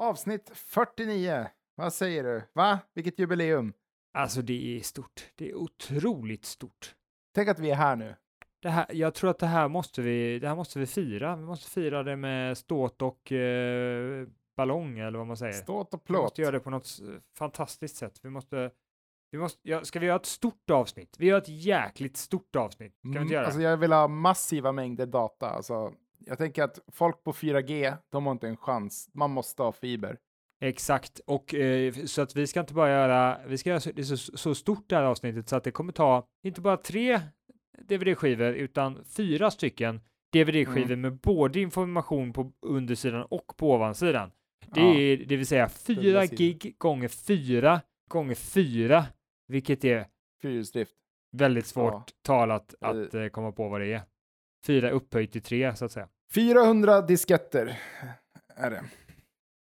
Avsnitt 49. Vad säger du? Va? Vilket jubileum? Alltså det är stort. Det är otroligt stort. Tänk att vi är här nu. Det här, jag tror att det här måste vi, det här måste vi fira. Vi måste fira det med ståt och eh, ballong eller vad man säger. Ståt och Vi plåt. måste göra det på något fantastiskt sätt. Vi måste, vi måste, ja, ska vi göra ett stort avsnitt? Vi gör ett jäkligt stort avsnitt. Vi Mm, inte göra alltså jag vill ha massiva mängder data. Alltså, jag tänker att folk på 4G, de har inte en chans. Man måste ha fiber. Exakt, och eh, så att vi ska inte bara göra, vi ska göra så, det är så, så stort det här avsnittet så att det kommer ta inte bara tre DVD-skivor utan fyra stycken DVD-skivor Mm. med både information på undersidan och på ovansidan. Det Ja. är det vill säga fyra gig gånger fyra gånger fyra, vilket är Fyrhjulsdrift. väldigt svårt Ja. talat Eh. att eh, komma på vad det är. Fyra upphöjt till tre så att säga. 400 disketter är det.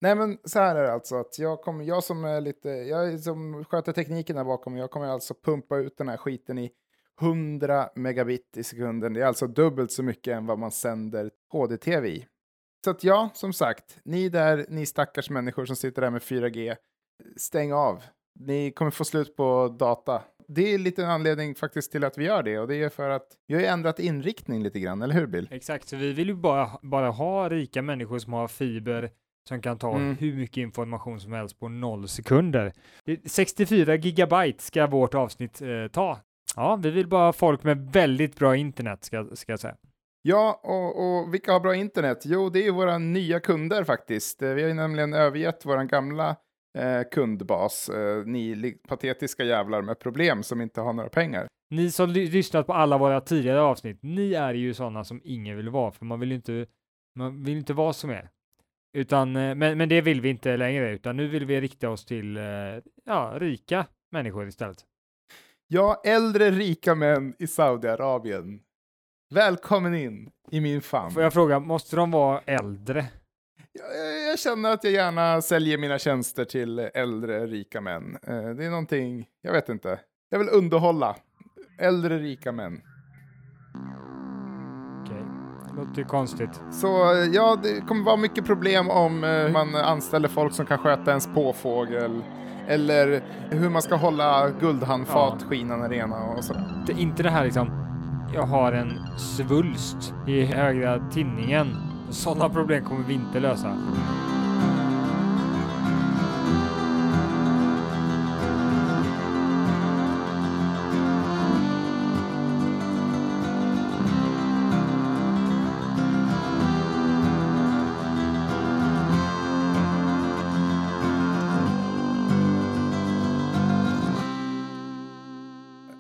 Nej men så här är det alltså att jag kommer, jag som är lite, jag som sköter tekniken där bakom, jag kommer alltså pumpa ut den här skiten i 100 megabit i sekunden. Det är alltså dubbelt så mycket än vad man sänder HD-TV i. Så att ja, som sagt, ni där, ni stackars människor som sitter där med 4G, stäng av. Ni kommer få slut på data. Det är lite en anledning faktiskt till att vi gör det och det är för att vi har ju ändrat inriktning lite grann, eller hur Bill? Exakt, så vi vill ju bara, bara ha rika människor som har fiber som kan ta Mm. hur mycket information som helst på noll sekunder. Det- 64 gigabyte ska vårt avsnitt eh, ta. Ja, vi vill bara ha folk med väldigt bra internet ska, ska jag säga. Ja, och, och vilka har bra internet? Jo, det är våra nya kunder faktiskt. Eh, Vi har ju nämligen övergett vår gamla eh, kundbas. Eh, ni patetiska jävlar med problem som inte har några pengar. Ni som ly- lyssnat på alla våra tidigare avsnitt, ni är ju sådana som ingen vill vara, för man vill ju inte, man vill inte vara som er. Utan, eh, men, men det vill vi inte längre, utan nu vill vi rikta oss till, eh, ja, rika människor istället. Ja, äldre rika män i Saudiarabien. Välkommen in i min famn. Får jag fråga, måste de vara äldre? Jag, jag känner att jag gärna säljer mina tjänster till äldre rika män. Eh, det är någonting, jag vet inte. Jag vill underhålla äldre rika män. Okej, det låter ju konstigt. Så ja, det kommer vara mycket problem om eh, man anställer folk som kan sköta ens påfågel. Eller hur man ska hålla guldhandfat Ja. skinande rena och sådär. Det, inte det här liksom, jag har en svulst i högra tinningen. Sådana problem kommer vi inte lösa.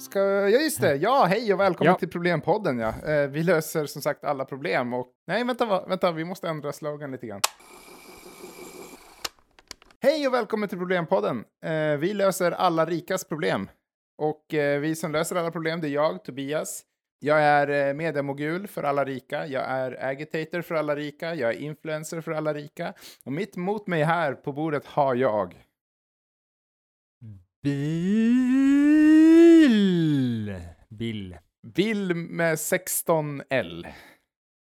Ska, ja, just det. Ja, hej och välkommen Ja. till Problempodden. Ja. Eh, vi löser som sagt alla problem. Och... Nej, vänta, va- vänta, vi måste ändra slogan lite grann. Hej och välkommen till Problempodden. Eh, vi löser alla rikas problem. Och eh, vi som löser alla problem, det är jag, Tobias. Jag är eh, mediamogul för alla rika. Jag är agitator för alla rika. Jag är influencer för alla rika. Och mitt emot mig här på bordet har jag. Bil. Bill. Bill med 16L.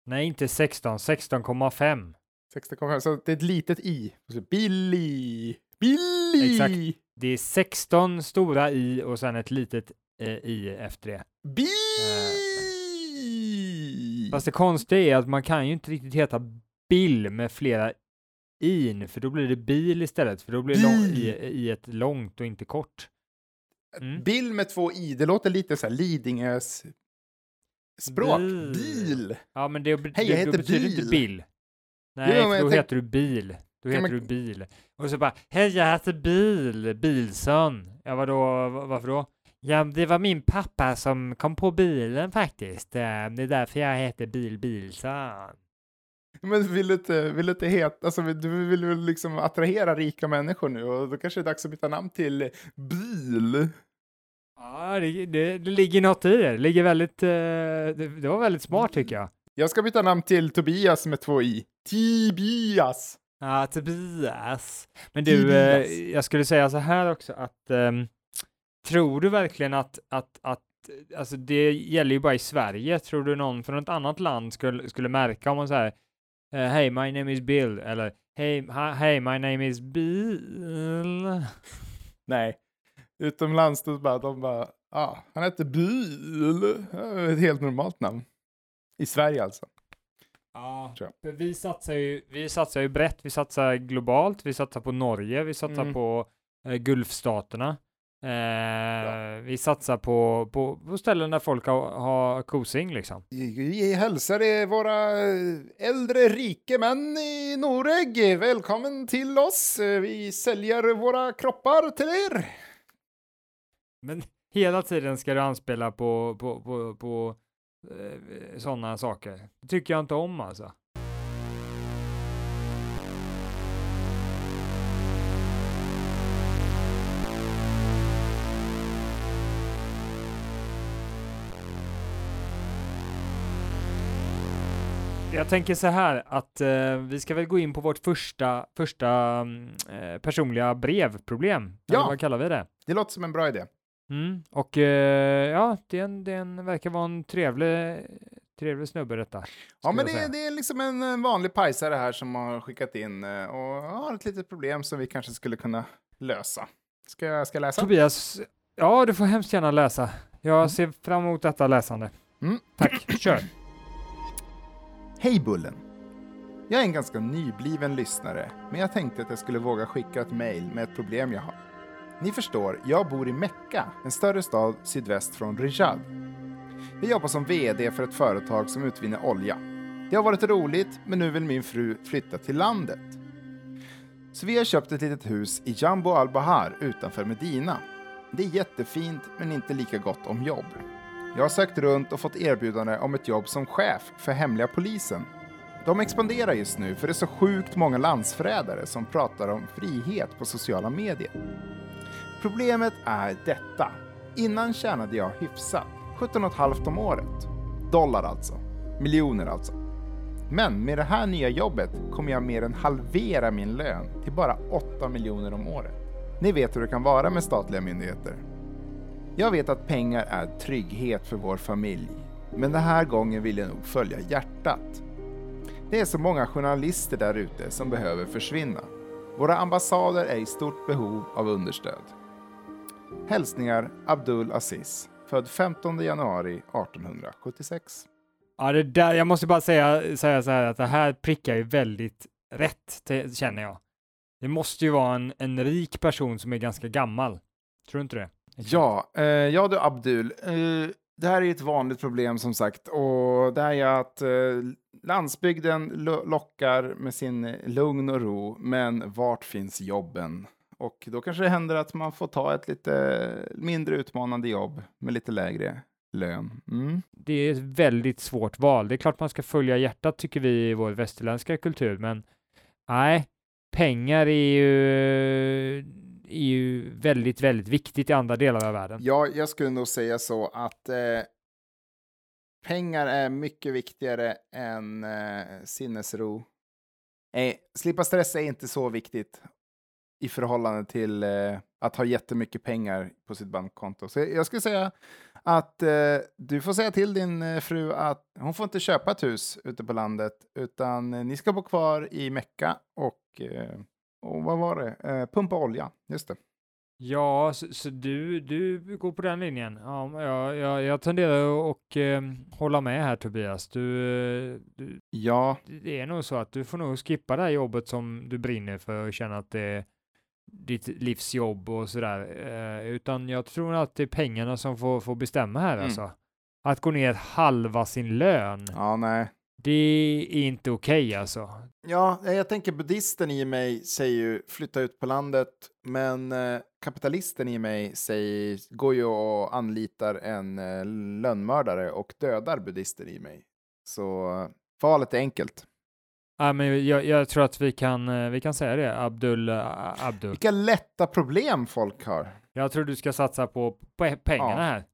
Nej, inte 16, 16,5. 16,5, så det är ett litet i. Billy! Billy! Exakt. Det är 16 stora i och sen ett litet eh, i efter det. Bi! Fast det konstiga är att man kan ju inte riktigt heta Bill med flera in, för då blir det bil istället, för då blir i, i ett långt och inte kort. Mm. Bill med två i, det låter lite så här Lidingös språk. Bil. Bil. Ja, men det, Hej, jag då heter betyder inte Bil. Nej, Jo, då heter du bil. Då heter man- du bil. Och så bara, hej, jag heter Bil, Bilson. Ja, vadå, va- varför då? Ja, det var min pappa som kom på bilen faktiskt. Eh, Det är därför jag heter Bil Bilson. Men vill du inte, vill du inte heta, alltså du vill väl liksom attrahera rika människor nu och då kanske det är dags att byta namn till Bil. Ja, det, det, det ligger något i det. Det ligger väldigt, eh, det, det var väldigt smart tycker jag. Jag ska byta namn till Tobias med två i. Tobias. Ja, Tobias. Men du, eh, Tobias. jag skulle säga så här också att ehm, tror du verkligen att, att, att alltså det gäller ju bara i Sverige. Tror du någon från ett annat land skulle, skulle märka om man säger Hej, my name is Bill eller Hey, hi, hey, my name is Bill. Nej, utomlands då bara, de bara, ah, han heter Bil. Ett helt normalt namn. I Sverige alltså. Ja, vi satsar ju, vi satsar ju brett. Vi satsar globalt. Vi satsar på Norge. Vi satsar Mm. på eh, Gulfstaterna. Eh, Vi satsar på, på, på ställen där folk har, har kosing liksom. Vi hälsar er våra äldre rike män i Noreg. Välkommen till oss. Vi säljer våra kroppar till er. Men hela tiden ska du anspela på, på, på, på eh, sådana saker. Det tycker jag inte om alltså. Jag tänker så här att eh, vi ska väl gå in på vårt första, första mm, eh, personliga brevproblem. Ja. Eller vad kallar vi det? Det låter som en bra idé. Mm. Och eh, ja, det, är en, det är en, verkar vara en trevlig, trevlig snubbe detta. Ja, men det, det är liksom en, vanlig pajsare här som har skickat in eh, och har ett litet problem som vi kanske skulle kunna lösa. Ska jag, ska jag läsa? Tobias, ja du får hemskt gärna läsa. Jag ser fram emot detta läsande. Mm. Tack, kör. Hej Bullen! Jag är en ganska nybliven lyssnare, men jag tänkte att jag skulle våga skicka ett mejl med ett problem jag har. Ni förstår, jag bor i Mecka, en större stad sydväst från Riyadh. Jag jobbar som VD för ett företag som utvinner olja. Det har varit roligt, men nu vill min fru flytta till landet. Så vi har köpt ett litet hus i Jambo al-Bahar utanför Medina. Det är jättefint, men inte lika gott om jobb. Jag har sökt runt och fått erbjudande om ett jobb som chef för hemliga polisen. De expanderar just nu för det är så sjukt många landsförrädare som pratar om frihet på sociala medier. Problemet är detta. Innan tjänade jag hyfsat, 17,5 om året. Dollar alltså. Miljoner alltså. Men med det här nya jobbet kommer jag mer än halvera min lön till bara 8 miljoner om året. Ni vet hur det kan vara med statliga myndigheter. Jag vet att pengar är trygghet för vår familj, men den här gången vill jag nog följa hjärtat. Det är så många journalister där ute som behöver försvinna. Våra ambassader är i stort behov av understöd. Hälsningar Abdul Aziz, född 15 januari 1876. Ja, det där, jag måste bara säga, säga så här att det här prickar ju väldigt rätt, känner jag. Det måste ju vara en, en rik person som är ganska gammal. Tror du inte det? Ja, eh, ja du Abdul. Eh, det här är ett vanligt problem som sagt och det här är att eh, landsbygden lo- lockar med sin eh, lugn och ro, men vart finns jobben? Och då kanske det händer att man får ta ett lite mindre utmanande jobb med lite lägre lön. Mm. Det är ett väldigt svårt val. Det är klart man ska följa hjärtat tycker vi i vår västerländska kultur, men nej, pengar är ju, är ju väldigt, väldigt viktigt i andra delar av världen. Ja, jag skulle nog säga så att eh, pengar är mycket viktigare än eh, sinnesro. Eh, slippa stress är inte så viktigt i förhållande till eh, att ha jättemycket pengar på sitt bankkonto. Så jag skulle säga att eh, du får säga till din eh, fru att hon får inte köpa ett hus ute på landet, utan eh, ni ska bo kvar i Mecka och, eh, och vad var det? Eh, pumpa olja, just det. Ja, så, så du, du går på den linjen. Ja, jag, jag, jag tenderar att eh, hålla med här Tobias. Du, du, Ja, det är nog så att du får nog skippa det här jobbet som du brinner för och känna att det är ditt livsjobb och sådär. Eh, utan jag tror att det är pengarna som får, får bestämma här Mm. alltså. Att gå ner halva sin lön, ja, nej. Det är inte okej alltså. Ja, jag tänker buddhisten i mig säger ju flytta ut på landet, men eh, kapitalisten i mig säger, går ju och anlitar en eh, lönnmördare och dödar buddhisten i mig. Så eh, valet är enkelt. Ja, men jag, jag tror att vi kan, vi kan säga det, Abdul, Abdul. Vilka lätta problem folk har. Jag tror du ska satsa på pe- pengarna Ja. här.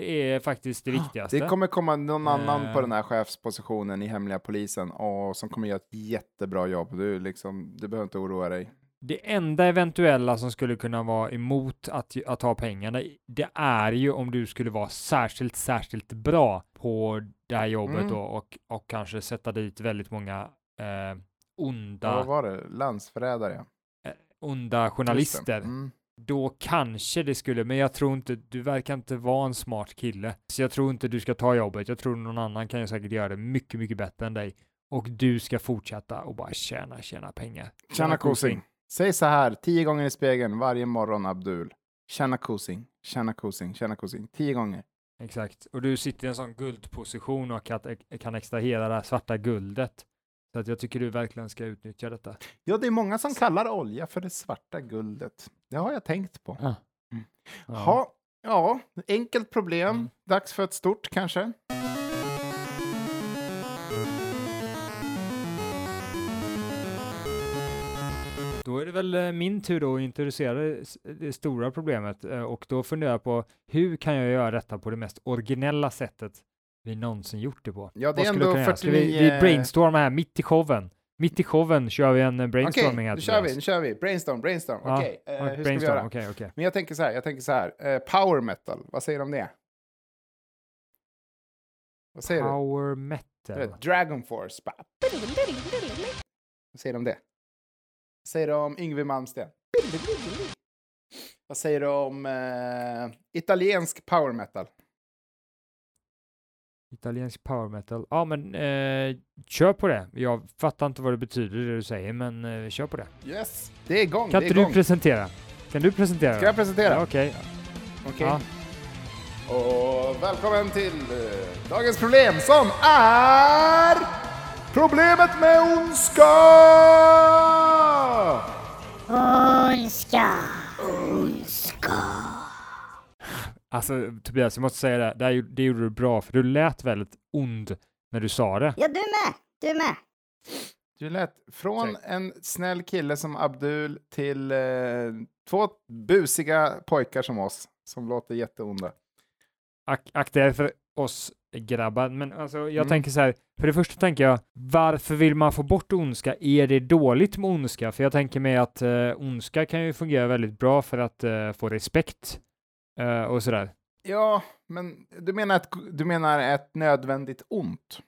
Det är faktiskt det viktigaste. Det kommer komma någon annan Eh. på den här chefspositionen i hemliga polisen och som kommer göra ett jättebra jobb. Du, liksom, du behöver inte oroa dig. Det enda eventuella som skulle kunna vara emot att, att ha pengarna, det är ju om du skulle vara särskilt, särskilt bra på det här jobbet Mm. då, och, och kanske sätta dit väldigt många eh, onda, vad var det? Landsförrädare. onda Just det. journalister, Mm. Då kanske det skulle, men jag tror inte, du verkar inte vara en smart kille. Så jag tror inte du ska ta jobbet, jag tror någon annan kan ju säkert göra det mycket, mycket bättre än dig. Och du ska fortsätta och bara tjäna, tjäna pengar. Tjena kosing. Säg så här tio gånger i spegeln varje morgon, Abdul. Tjena kosing, tjena kosing, tjena kosing. Tio gånger. Exakt, och du sitter i en sån guldposition och kan, kan extrahera det här svarta guldet. Så att jag tycker du verkligen ska utnyttja detta. Ja, det är många som kallar olja för det svarta guldet. Det har jag tänkt på. Ja. Ha, ja, enkelt problem. Mm. Dags för ett stort kanske. Då är det väl eh, min tur då att introducera det stora problemet eh, och då funderar jag på hur kan jag göra detta på det mest originella sättet vi någonsin gjort det på? Ja, det Vad är ändå du kunna göra? Ska vi, 49... vi brainstorma här mitt i showen. Mitt i showen kör vi en eh, Okej, brainstorming här. nu kör vi, nu kör vi. Brainstorm, brainstorm. Ja, Okej, eh, Ja, hur ska vi göra? okej, okej. Men jag tänker så här, jag tänker så här. Eh, power metal, vad säger du om det? Vad säger du? Power Du metal. vet, Dragon Force. Bara. Vad säger du om det? Vad säger du om Yngwie Malmsteen? Vad säger du om eh, italiensk power metal? Italiensk power metal. Ja, men eh, kör på det. Jag fattar inte vad det betyder det du säger, men eh, kör på det. Yes, det är igång. Kan det är inte du igång. presentera? Kan du presentera? Ska jag presentera? Ja, Okej. Okej. Ja. Och välkommen till eh, dagens problem som är problemet med ondska! Ondska, ondska. Alltså Tobias, jag måste säga det, det, gjorde- det gjorde du bra, för du lät väldigt ond när du sa det. Ja, du med, du med. Du lät från Säg. en snäll kille som Abdul till eh, två busiga pojkar som oss som låter jätteonda. Ak akta er för oss grabbar, men alltså jag Mm. tänker så här, för det första tänker jag, varför vill man få bort ondska? Är det dåligt med ondska? För jag tänker mig att eh, ondska kan ju fungera väldigt bra för att eh, få respekt eh, och sådär. Ja, men du menar, ett, du menar ett nödvändigt ont?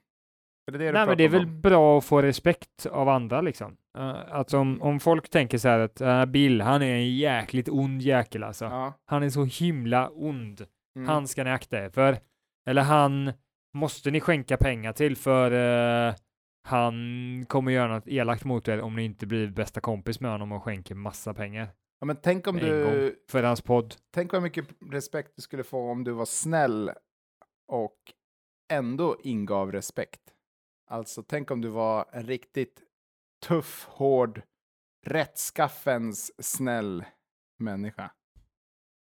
Är det det Nej, men det är väl om? bra att få respekt av andra liksom. Uh, alltså om, om folk tänker så här att uh, Bill, han är en jäkligt ond jäkel alltså. Ja. Han är så himla ond. Mm. Han ska ni akta er för. Eller han måste ni skänka pengar till för eh, han kommer göra något elakt mot er om ni inte blir bästa kompis med honom och skänker massa pengar Ja, men tänk om en du... för hans podd. Tänk vad mycket respekt du skulle få om du var snäll och ändå ingav respekt. Alltså, tänk om du var en riktigt tuff, hård, rättskaffens snäll människa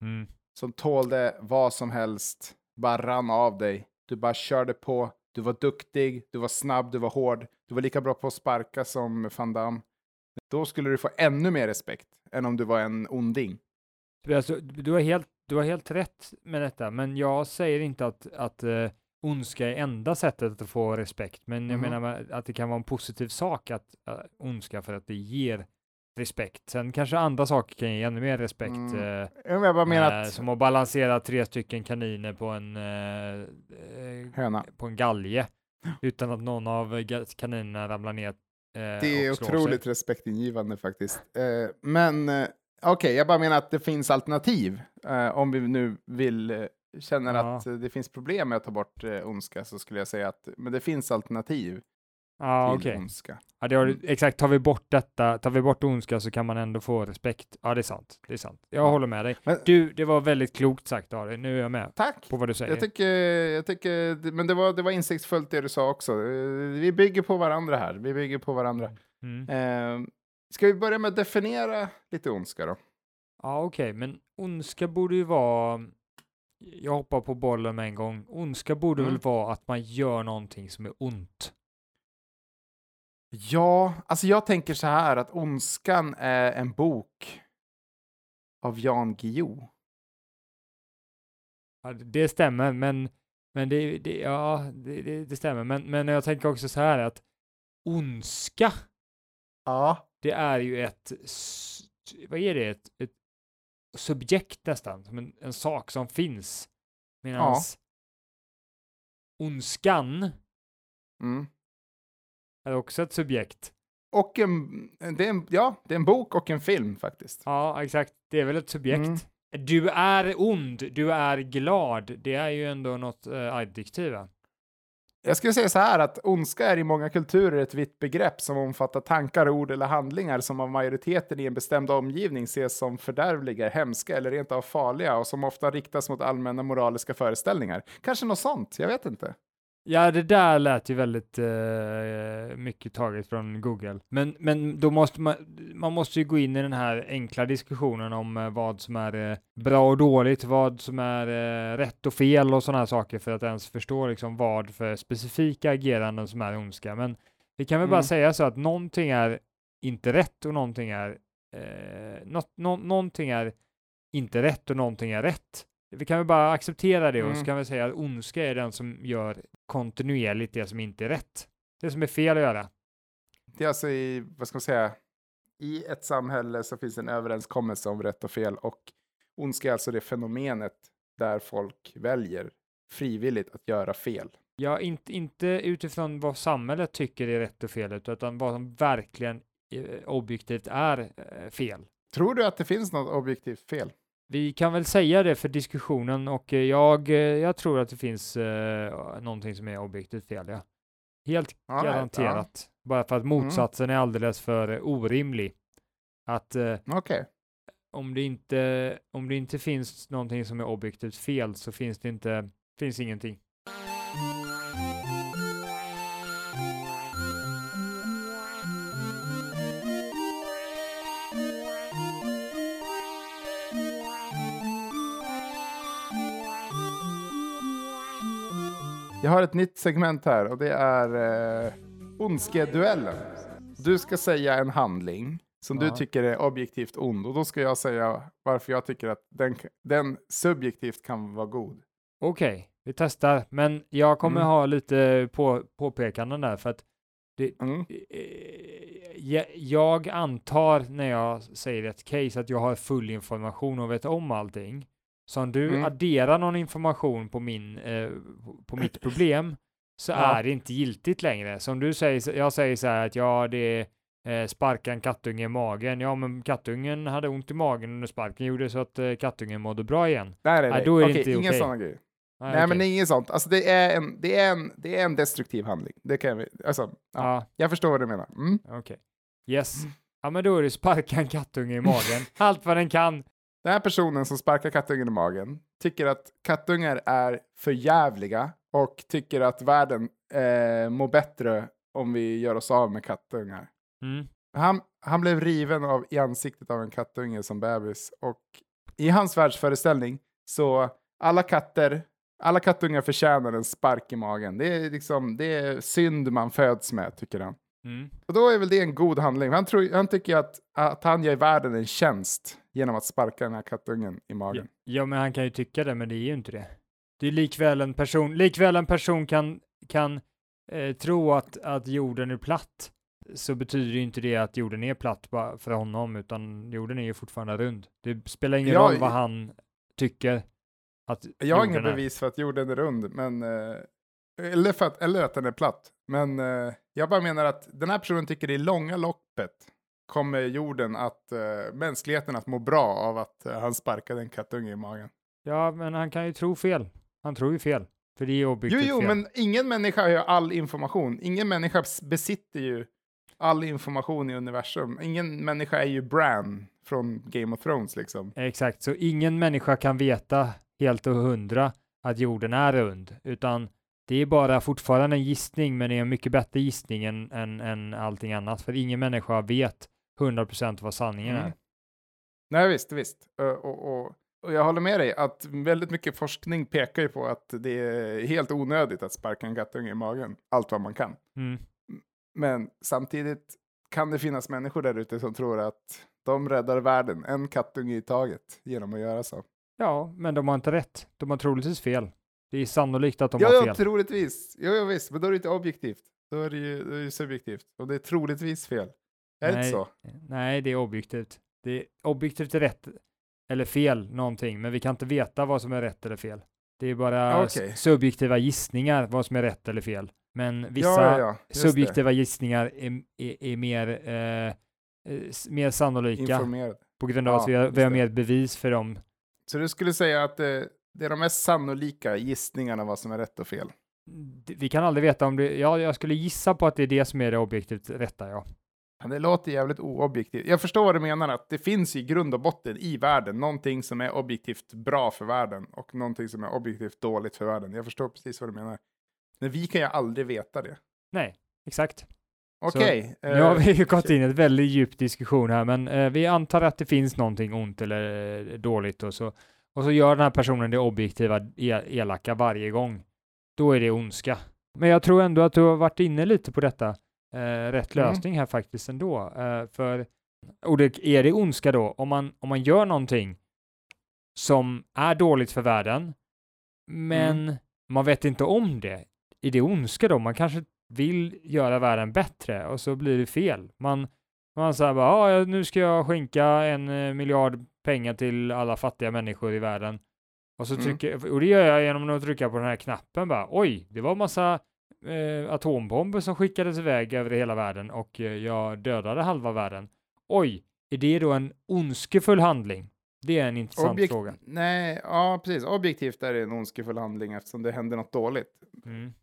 Mm. som tålde vad som helst, bara rann av dig. Du bara körde på, du var duktig, du var snabb, du var hård, du var lika bra på att sparka som Van Damme. Då skulle du få ännu mer respekt än om du var en onding. Alltså, du, har helt, du har helt rätt med detta, men jag säger inte att, att uh, ondska är enda sättet att få respekt, men jag Mhm. menar att det kan vara en positiv sak att uh, ondska för att det ger respekt. Sen kanske andra saker kan ge ännu mer respekt. Mm. eh, Jag bara menar Eh, att... som att balansera tre stycken kaniner på en, eh, eh, Höna. på en galge utan att någon av kaninerna ramlar ner. Eh, Det är otroligt Sig. respektingivande faktiskt. Eh, men eh, okej, jag bara menar att det finns alternativ. Eh, om vi nu vill, känner Ja. att det finns problem med att ta bort eh, ondska så skulle jag säga att men det finns alternativ Ja, till okej. ondska. Ja, det har, Mm. exakt, tar vi bort detta, tar vi bort ondska så kan man ändå få respekt. Ja, det är sant. Det är sant. Jag Ja. håller med dig. Men- Du, det var väldigt klokt sagt Ari. Nu är jag med Tack! på vad du säger. Jag tycker, jag tycker, men det var, det var insiktsfullt det du sa också. Vi bygger på varandra här. Vi bygger på varandra. Mm. Eh, ska vi börja med att definiera lite ondska då? Ja, okej, men ondska borde ju vara jag hoppar på bollen med en gång. Ondska borde Mm. väl vara att man gör någonting som är ont. Ja, alltså jag tänker så här att Ondskan är en bok av Jan Guillou. Ja, det- stämmer, men, men det, det, ja, det, det, stämmer. Men, men jag tänker också så här att ondska, Ja. det är ju ett, vad är det, ett, ett subjekt nästan, som en, en sak som finns. Medan ondskan Mm. Är också ett subjekt och en, det är en, ja, det är en bok och en film faktiskt. Ja, exakt. Det är väl ett subjekt. Mm. Du är ond, du är glad. Det är ju ändå något uh, adjektiv. Jag skulle säga så här att ondska är i många kulturer ett vitt begrepp som omfattar tankar, ord eller handlingar som av majoriteten i en bestämd omgivning ses som fördärvliga, hemska eller rent av farliga och som ofta riktas mot allmänna moraliska föreställningar. Kanske något sånt, jag vet inte. Ja, det där lät ju väldigt eh, mycket taget från Google. Men, men då måste man, man måste ju gå in i den här enkla diskussionen om eh, vad som är eh, bra och dåligt, vad som är eh, rätt och fel och sådana här saker för att ens förstå liksom vad för specifika ageranden som är ondska. Men vi kan väl bara Mm. säga så att någonting är inte rätt och någonting är, eh, något, nå, någonting är inte rätt och någonting är rätt. Vi kan väl bara acceptera det och så Mm. kan vi säga att ondska är den som gör kontinuerligt det som inte är rätt. Det som är fel att göra. Det är alltså i, vad ska man säga, i ett samhälle så finns en överenskommelse om rätt och fel och ondska är alltså det fenomenet där folk väljer frivilligt att göra fel. Ja, inte, inte utifrån vad samhället tycker är rätt och fel, utan vad som verkligen eh, objektivt är eh, fel. Tror du att det finns något objektivt fel? Vi kan väl säga det för diskussionen och eh, jag, eh, jag tror att det finns eh, någonting som är objektivt fel, ja. Helt Ja, garanterat. Bara för att motsatsen är alldeles för orimlig. Att eh, Okej. om, det inte, om det inte finns någonting som är objektivt fel så finns det inte, finns ingenting. Jag har ett nytt segment här och det är eh, Ondskeduellen. Du ska säga en handling som du tycker är objektivt ond och då ska jag säga varför jag tycker att den, den subjektivt kan vara god. Okej, vi testar, men jag kommer Mm. ha lite på, påpekanden där för att Mm. eh, jag, jag antar när jag säger ett case att jag har full information och vet om allting. Så om du Mm. adderar någon information på, min, eh, på mitt problem så Ja. är det inte giltigt längre. Så om du säger, jag säger så här att ja, det är eh, sparka en kattunge i magen. Ja, men kattungen hade ont i magen under sparken gjorde så att eh, kattungen mådde bra igen. Nej, nej, Nej, nej. då är det Okej, inte inga okej. sådana grejer. Nej, Nej, men okej. det är inget sånt. Alltså det är en, det är en, det är en destruktiv handling. Det kan vi, alltså, ja. Ja, Jag förstår vad du menar. Mm. okej. Yes. Ja, men då är det sparka en kattunge i magen. Allt vad den kan. Den här personen som sparkar kattungen i magen tycker att kattungar är för jävliga och tycker att världen eh, mår bättre om vi gör oss av med kattungar. Mm. Han, han blev riven av, i ansiktet av en kattunge som bebis och i hans världsföreställning så alla katter, alla kattungar förtjänar en spark i magen. Det är liksom, det är synd man föds med, tycker han. Mm. Och då är väl det en god handling. Han, tror, han tycker att, att han gör världen en tjänst genom att sparka den här kattungen i Ja, magen. ja, men han kan ju tycka det, men det är ju inte det. Det är likväl en person, likväl en person kan, kan eh, tro att, att jorden är platt, så betyder ju inte det att jorden är platt för honom, utan jorden är ju fortfarande rund. Det spelar ingen Ja, roll vad han tycker att Jag har inga bevis för att jorden är rund, men, eh, eller, för att, eller att den är platt. Men eh, jag bara menar att den här personen tycker i långa loppet kommer jorden att, eh, mänskligheten att må bra av att eh, han sparkade en kattunge i magen. Ja, men han kan ju tro fel. Han tror ju fel, för det är Jo, objektivt jo, fel. men ingen människa har ju all information. Ingen människa besitter ju all information i universum. Ingen människa är ju Bran från Game of Thrones liksom. Exakt, så ingen människa kan veta helt och hundra att jorden är rund, utan det är bara fortfarande en gissning, men det är en mycket bättre gissning än, än, än allting annat, för ingen människa vet 100% vad sanningen Mm. är. Nej, visst, visst. Och, och, och jag håller med dig att väldigt mycket forskning pekar ju på att det är helt onödigt att sparka en kattunge i magen, allt vad man kan. Mm. Men samtidigt kan det finnas människor där ute som tror att de räddar världen, en kattunge i taget, genom att göra så. Ja, men de har inte rätt. De har troligtvis fel. Det är sannolikt att de ja, har ja, fel. troligtvis. Jo, jo, visst, men då är det inte objektivt. Då är det ju, då är det subjektivt. Och det är troligtvis fel. Är det inte Nej. så? Nej, det är objektivt. Det är objektivt rätt eller fel någonting, men vi kan inte veta vad som är rätt eller fel. Det är bara okej. subjektiva gissningar vad som är rätt eller fel. Men vissa ja, ja, just det. subjektiva gissningar är, är, är mer, eh, eh, mer sannolika Informerad. på grund av Ja, att vi har, vi har mer bevis för dem. Så du skulle säga att det, det är de mest sannolika gissningarna vad som är rätt och fel? Vi kan aldrig veta om det, ja, jag skulle gissa på att det är det som är det objektivt rätta, ja. Det låter jävligt oobjektivt. Jag förstår vad du menar, att det finns i grund och botten i världen någonting som är objektivt bra för världen och någonting som är objektivt dåligt för världen. Jag förstår precis vad du menar. Men vi kan ju aldrig veta det. Nej, exakt. Okej. Nu har eh, vi ju gått in i ett väldigt djup diskussion här, men eh, vi antar att det finns någonting ont eller eh, dåligt och så, och så gör den här personen det objektiva e- elaka varje gång. Då är det ondska. Men jag tror ändå att du har varit inne lite på detta, eh, rätt Mm. lösning här faktiskt ändå. Eh, för, och det, är det ondska då, om man, om man gör någonting som är dåligt för världen, men man vet inte om det, är det ondska då? Man kanske vill göra världen bättre och så blir det fel. Man, man säger bara, "Ja, ja, nu ska jag skänka en eh, miljard pengar till alla fattiga människor i världen. Och så Mm. trycker, och det gör jag genom att trycka på den här knappen bara, oj, det var massa eh, atombomber som skickades iväg över hela världen och eh, jag dödade halva världen. Oj, är det då en ondskefull handling? Det är en intressant objek- fråga. Nej, ja precis. Objektivt är det en ondskefull handling eftersom det händer något dåligt. Mm.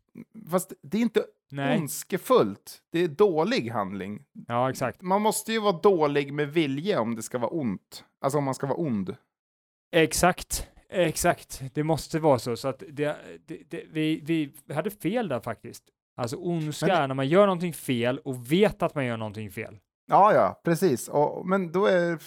Fast det är inte Nej, ondskefullt. Det är dålig handling. ja exakt. Man måste ju vara dålig med vilje om det ska vara ont. Alltså om man ska vara ond. Exakt, exakt. Det måste vara så. Så att det, det, det, vi, vi hade fel där faktiskt. Alltså ondska Men är när man gör någonting fel och vet att man gör någonting fel. Ja, ja, precis. Och, men då, är,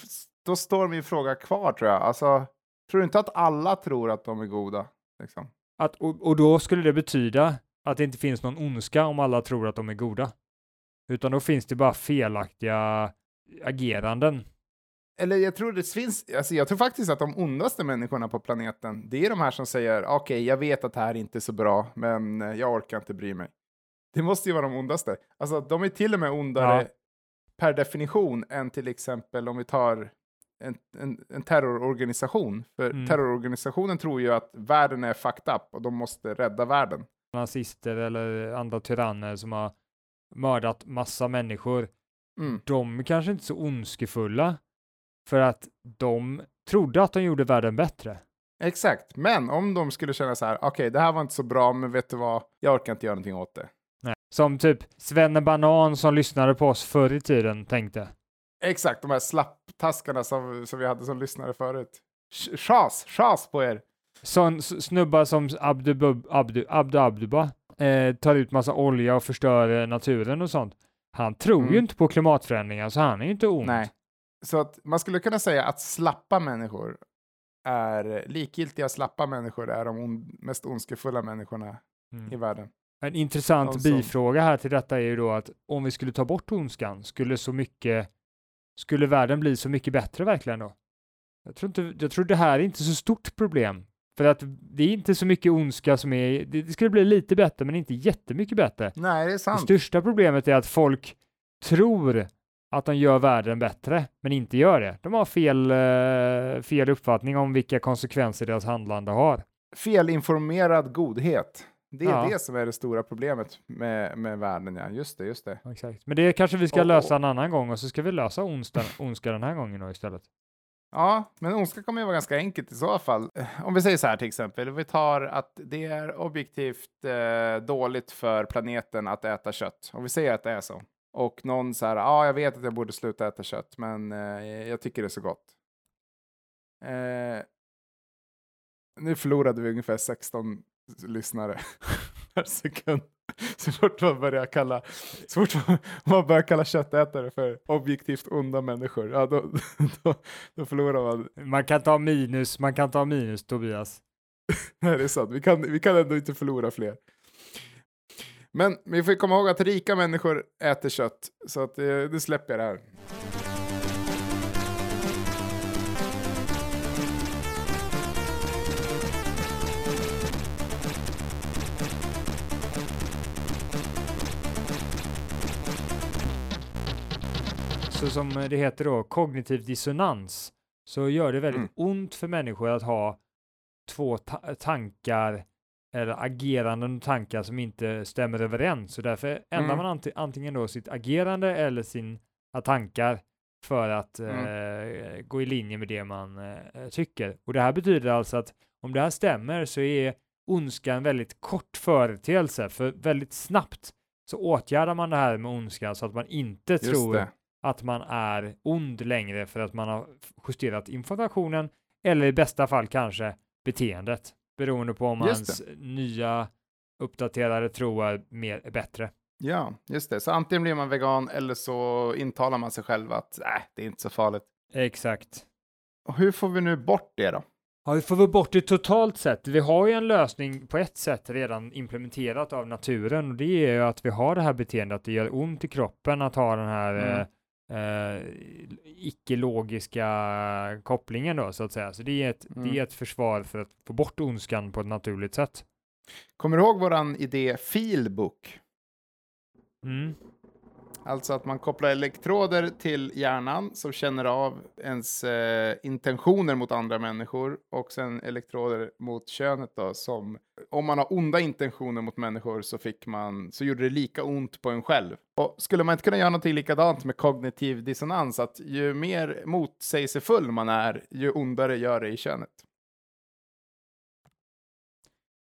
då står min fråga kvar tror jag. Alltså, tror du inte att alla tror att de är goda? Liksom? Att, och, och då skulle det betyda att det inte finns någon ondska om alla tror att de är goda. Utan då finns det bara felaktiga ageranden. Eller jag tror det finns, alltså jag tror faktiskt att de ondaste människorna på planeten, det är de här som säger okej, jag vet att det här inte är så bra, men eh, jag orkar inte bry mig. Det måste ju vara de ondaste. Alltså de är till och med ondare Ja. per definition än till exempel om vi tar en, en, en terrororganisation. För Mm. terrororganisationen tror ju att världen är fucked up och de måste rädda världen. Nazister eller andra tyranner som har mördat massa människor. Mm. De är kanske inte så ondskefulla för att de trodde att de gjorde världen bättre. Exakt, men om de skulle känna så här, okej, det här var inte så bra, men vet du vad, jag orkar inte göra någonting åt det. Nej. Som typ Svenne Banan som lyssnade på oss förr i tiden tänkte. Exakt, de här slapptaskarna som, som vi hade som lyssnare förut. Ch- Chas, chas på er! Sån s- snubbar som Abdu, Bub- Abdu, Abdu Abduba eh, tar ut massa olja och förstör eh, naturen och sånt. Han tror Mm. ju inte på klimatförändringar så han är ju inte ond. Nej. Så att man skulle kunna säga att slappa människor är likgiltiga slappa människor är de on, mest ondskefulla människorna Mm. i världen. En intressant De som- bifråga här till detta är ju då att om vi skulle ta bort ondskan, skulle så mycket, skulle världen bli så mycket bättre verkligen då? Jag tror, inte, jag tror det här är inte så stort problem. För att det är inte så mycket ondska som är, det, det skulle bli lite bättre men inte jättemycket bättre. Nej, det är Det sant. största problemet är att folk tror att de gör världen bättre, men inte gör det. De har fel, eh, fel uppfattning om vilka konsekvenser deras handlande har. Felinformerad godhet. Det är Ja. det som är det stora problemet med, med världen, ja. Just det, just det. Exakt. Men det kanske vi ska Och- lösa en annan gång och så ska vi lösa ondska, ondska den här gången då istället. Ja, men ondska kommer ju vara ganska enkelt i så fall. Om vi säger så här till exempel, vi tar att det är objektivt eh, dåligt för planeten att äta kött. Om vi säger att det är så. Och någon så här, ja, ah, jag vet att jag borde sluta äta kött, men eh, jag tycker det är så gott. Eh, nu förlorade vi ungefär 16 lyssnare per sekund. Så fort man börjar kalla, så fort man- man börjar kalla köttätare för objektivt onda människor, ja, då, då, då förlorar man. Man kan ta minus, man kan ta minus Tobias. Nej, det är sant. Vi kan, vi kan ändå inte förlora fler. Men vi får komma ihåg att rika människor äter kött, så att, eh, nu släpper jag det här. Så som det heter då, kognitiv dissonans, så gör det väldigt Mm. ont för människor att ha två ta- tankar eller ageranden och tankar som inte stämmer överens. Så därför ändrar Mm. man anti- antingen då sitt agerande eller sina tankar för att Mm. eh, gå i linje med det man eh, tycker. Och det här betyder alltså att om det här stämmer så är ondska en väldigt kort företeelse, för väldigt snabbt så åtgärdar man det här med ondska så att man inte Just tror det. att man är ond längre för att man har justerat informationen eller i bästa fall kanske beteendet beroende på om Just hans nya uppdaterade tro är mer är bättre. Ja, just det. Så antingen blir man vegan eller så intalar man sig själv att äh, det är inte så farligt. Exakt. Och hur får vi nu bort det då? Ja, vi får väl bort det totalt sett. Vi har ju en lösning på ett sätt redan implementerat av naturen och det är ju att vi har det här beteendet, det gör ont i kroppen att ha den här Mm. eh, eh, icke-logiska kopplingen då så att säga. Så det är, ett, Mm. det är ett försvar för att få bort ondskan på ett naturligt sätt. Kommer du ihåg våran idé Feelbook? Mm. Alltså att man kopplar elektroder till hjärnan som känner av ens eh, intentioner mot andra människor och sen elektroder mot könet då som om man har onda intentioner mot människor så fick man så gjorde det lika ont på en själv. Och skulle man inte kunna göra någonting likadant med kognitiv dissonans att ju mer motsägelsefull man är ju ondare gör det i könet.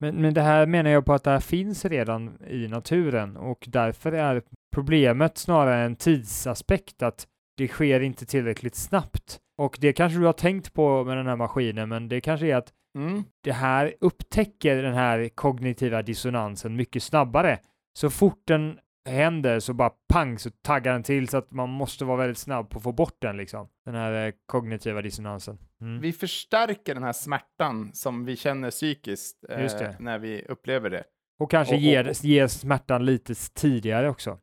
Men, men det här menar jag på att det här finns redan i naturen och därför är problemet snarare en tidsaspekt att det sker inte tillräckligt snabbt. Och det kanske du har tänkt på med den här maskinen, men det kanske är att Mm. det här upptäcker den här kognitiva dissonansen mycket snabbare. Så fort den händer så bara pang så taggar den till så att man måste vara väldigt snabb på att få bort den liksom. Den här eh, kognitiva dissonansen. Mm. Vi förstärker den här smärtan som vi känner psykiskt eh, när vi upplever det. Och kanske Och- och- ger, ger smärtan lite tidigare också.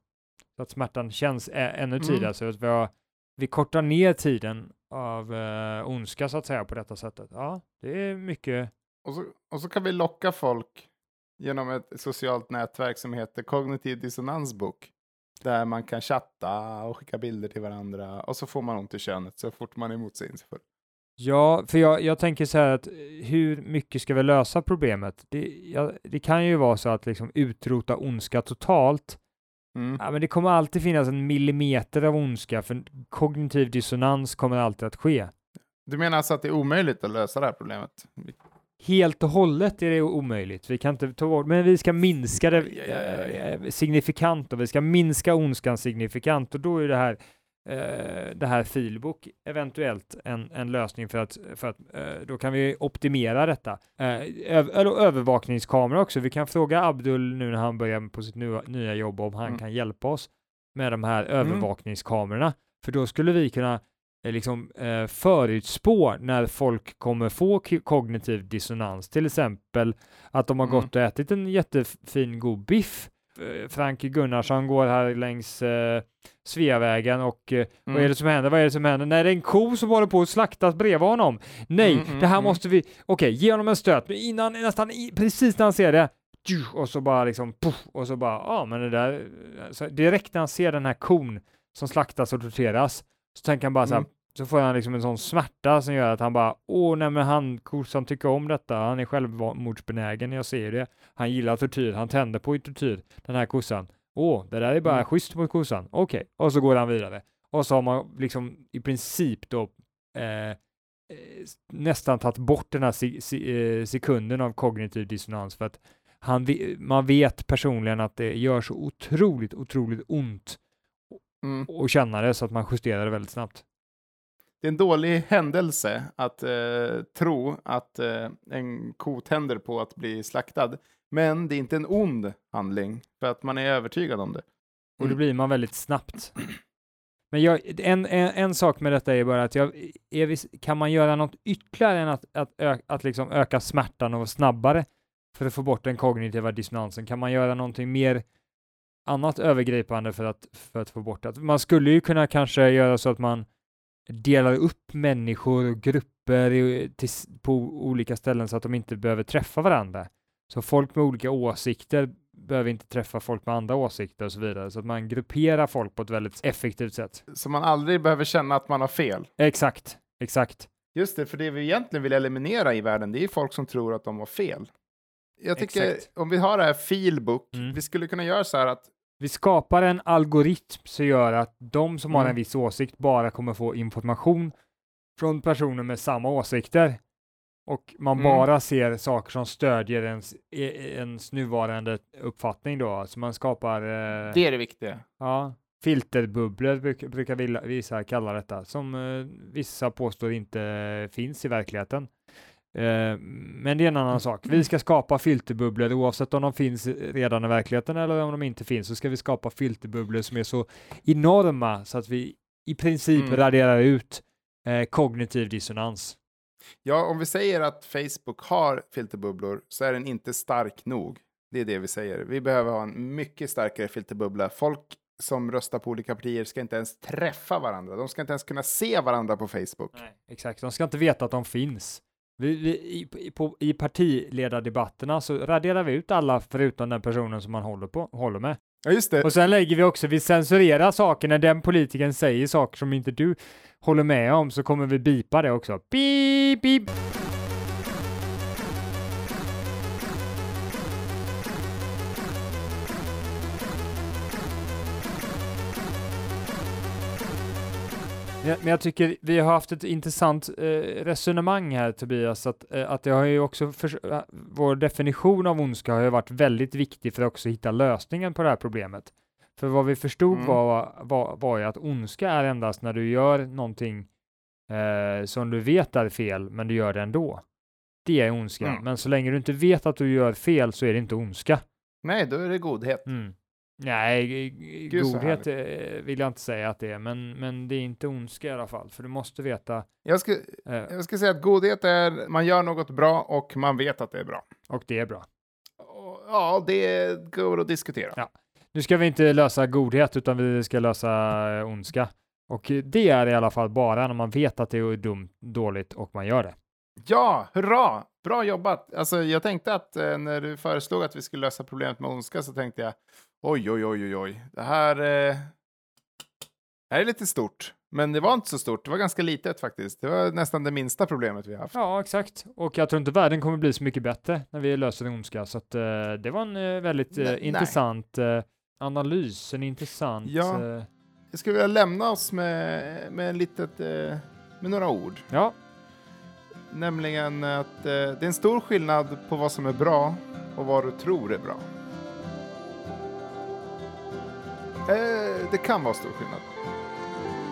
Så att smärtan känns ä- ännu Mm. tidigare. Så att vi, har, vi kortar ner tiden av eh, ondska så att säga på detta sättet. Ja, det är mycket. Och så, och så kan vi locka folk genom ett socialt nätverk som heter Kognitiv dissonansbok. Där man kan chatta och skicka bilder till varandra och så får man ont i könet så fort man är motsägelsefull. Ja, för jag, jag tänker så här att eh, hur mycket ska vi lösa problemet? Det, ja, det kan ju vara så att liksom utrota ondska totalt. Mm. Ja, men det kommer alltid finnas en millimeter av ondska, för kognitiv dissonans kommer alltid att ske. Du menar alltså att det är omöjligt att lösa det här problemet? Helt och hållet är det omöjligt. Vi kan inte ta bort, men vi ska minska det eh, signifikant och vi ska minska ondskan signifikant och då är det här eh, det här filbok eventuellt en, en lösning för att, för att eh, då kan vi optimera detta. Eh, öv, eller övervakningskamera också. Vi kan fråga Abdul nu när han börjar på sitt nya, nya jobb om han Mm. kan hjälpa oss med de här övervakningskamerorna. För då skulle vi kunna liksom eh, förutspå när folk kommer få kognitiv dissonans. Till exempel att de har Mm. gått och ätit en jättefin god biff. Eh, Frank Gunnarsson går här längs eh, Sveavägen och eh, vad Mm. är det som händer? Vad är det som händer? Nej, det är en ko som håller på att slaktas bredvid honom. Nej, Mm, mm, det här mm. måste vi... Okej, ge honom en stöt. Men innan, nästan i, precis när han ser det, och så bara liksom, puff, och så bara, ja, men det där... Så direkt när han ser den här kon som slaktas och torteras, så tänker han bara så här, Mm. så får han liksom en sån smärta som gör att han bara, åh nej men han, kossan tycker om detta, han är självmordsbenägen, jag ser det. Han gillar tortyr, han tänder på tortyr, den här kossan. Åh, det där är bara Mm. schysst mot kossan, okej. Och så går han vidare. Och så har man liksom i princip då eh, nästan tagit bort den här se, se, eh, sekunden av kognitiv dissonans för att han, man vet personligen att det gör så otroligt, otroligt ont Mm. att känna det så att man justerar det väldigt snabbt. Det är en dålig händelse att eh, tro att eh, en ko tänder på att bli slaktad. Men det är inte en ond handling för att man är övertygad om det. Och Mm. det blir man väldigt snabbt. Men jag, en, en, en sak med detta är bara att jag, är kan man göra något ytterligare än att, att, ö, att liksom öka smärtan och snabbare för att få bort den kognitiva dissonansen? Kan man göra någonting mer annat övergripande för att, för att få bort det? Man skulle ju kunna kanske göra så att man delar upp människor och grupper i, till, på olika ställen så att de inte behöver träffa varandra. Så folk med olika åsikter behöver inte träffa folk med andra åsikter och så vidare. Så att man grupperar folk på ett väldigt effektivt sätt. Så man aldrig behöver känna att man har fel. Exakt, exakt. Just det, för det vi egentligen vill eliminera i världen, det är folk som tror att de har fel. jag tycker Exakt. om vi har det här feelbook, Mm. vi skulle kunna göra så här att Vi skapar en algoritm som gör att de som har Mm. en viss åsikt bara kommer få information från personer med samma åsikter. Och man Mm. bara ser saker som stödjer ens, e- ens nuvarande uppfattning då. Så man skapar eh, det är det viktiga. ja, filterbubblor, bruk, brukar vissa kalla detta, som eh, vissa påstår inte finns i verkligheten. Eh, men det är en annan sak. Vi ska skapa filterbubblor oavsett om de finns redan i verkligheten eller om de inte finns, så ska vi skapa filterbubblor som är så enorma så att vi i princip Mm. raderar ut eh, kognitiv dissonans. Ja, om vi säger att Facebook har filterbubblor så är den inte stark nog. Det är det vi säger. Vi behöver ha en mycket starkare filterbubbla. Folk som röstar på olika partier ska inte ens träffa varandra. De ska inte ens kunna se varandra på Facebook. Exakt, de ska inte veta att de finns. Vi, vi, i, på, I partiledardebatterna så raderar vi ut alla förutom den personen som man håller, på, håller med. Ja, just det. Och sen lägger vi också, vi censurerar saker när den politikern säger saker som inte du håller med om så kommer vi bipa det också. Beep, beep. Men jag tycker vi har haft ett intressant eh, resonemang här Tobias, att, eh, att det har ju också, för, eh, vår definition av ondska har ju varit väldigt viktig för att också hitta lösningen på det här problemet. För vad vi förstod Mm. var, var, var ju att ondska är endast när du gör någonting eh, som du vet är fel, men du gör det ändå. Det är ondska, Mm. men så länge du inte vet att du gör fel så är det inte ondska. Nej, då är det godhet. Mm. Nej, Gud, godhet eh, vill jag inte säga att det är, men, men det är inte ondska i alla fall, för du måste veta. Jag ska, Eh, jag ska säga att godhet är man gör något bra och man vet att det är bra. och det är bra. Och, ja, det går att diskutera. Ja. Nu ska vi inte lösa godhet, utan vi ska lösa eh, ondska. Och det är i alla fall bara när man vet att det är dumt, dåligt och man gör det. Ja, hurra! Bra jobbat! Alltså, jag tänkte att eh, när du föreslog att vi skulle lösa problemet med ondska så tänkte jag oj, oj, oj, oj, oj. Det här, eh, det här är lite stort. Men det var inte så stort. Det var ganska litet faktiskt. Det var nästan det minsta problemet vi haft. Ja, exakt. Och jag tror inte världen kommer bli så mycket bättre när vi löser ondska, så att eh, det var en eh, väldigt eh, intressant eh, analys, en intressant... Ja. eh, Jag skulle vilja lämna oss med, med, en litet, eh, med några ord. ja, Nämligen att eh, det är en stor skillnad på vad som är bra och vad du tror är bra. Eh, det kan vara stor skillnad.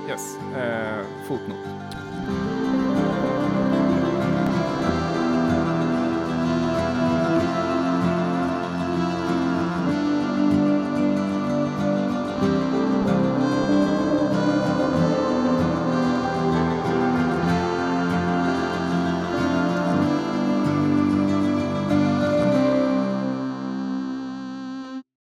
Yes, eh, fotnot.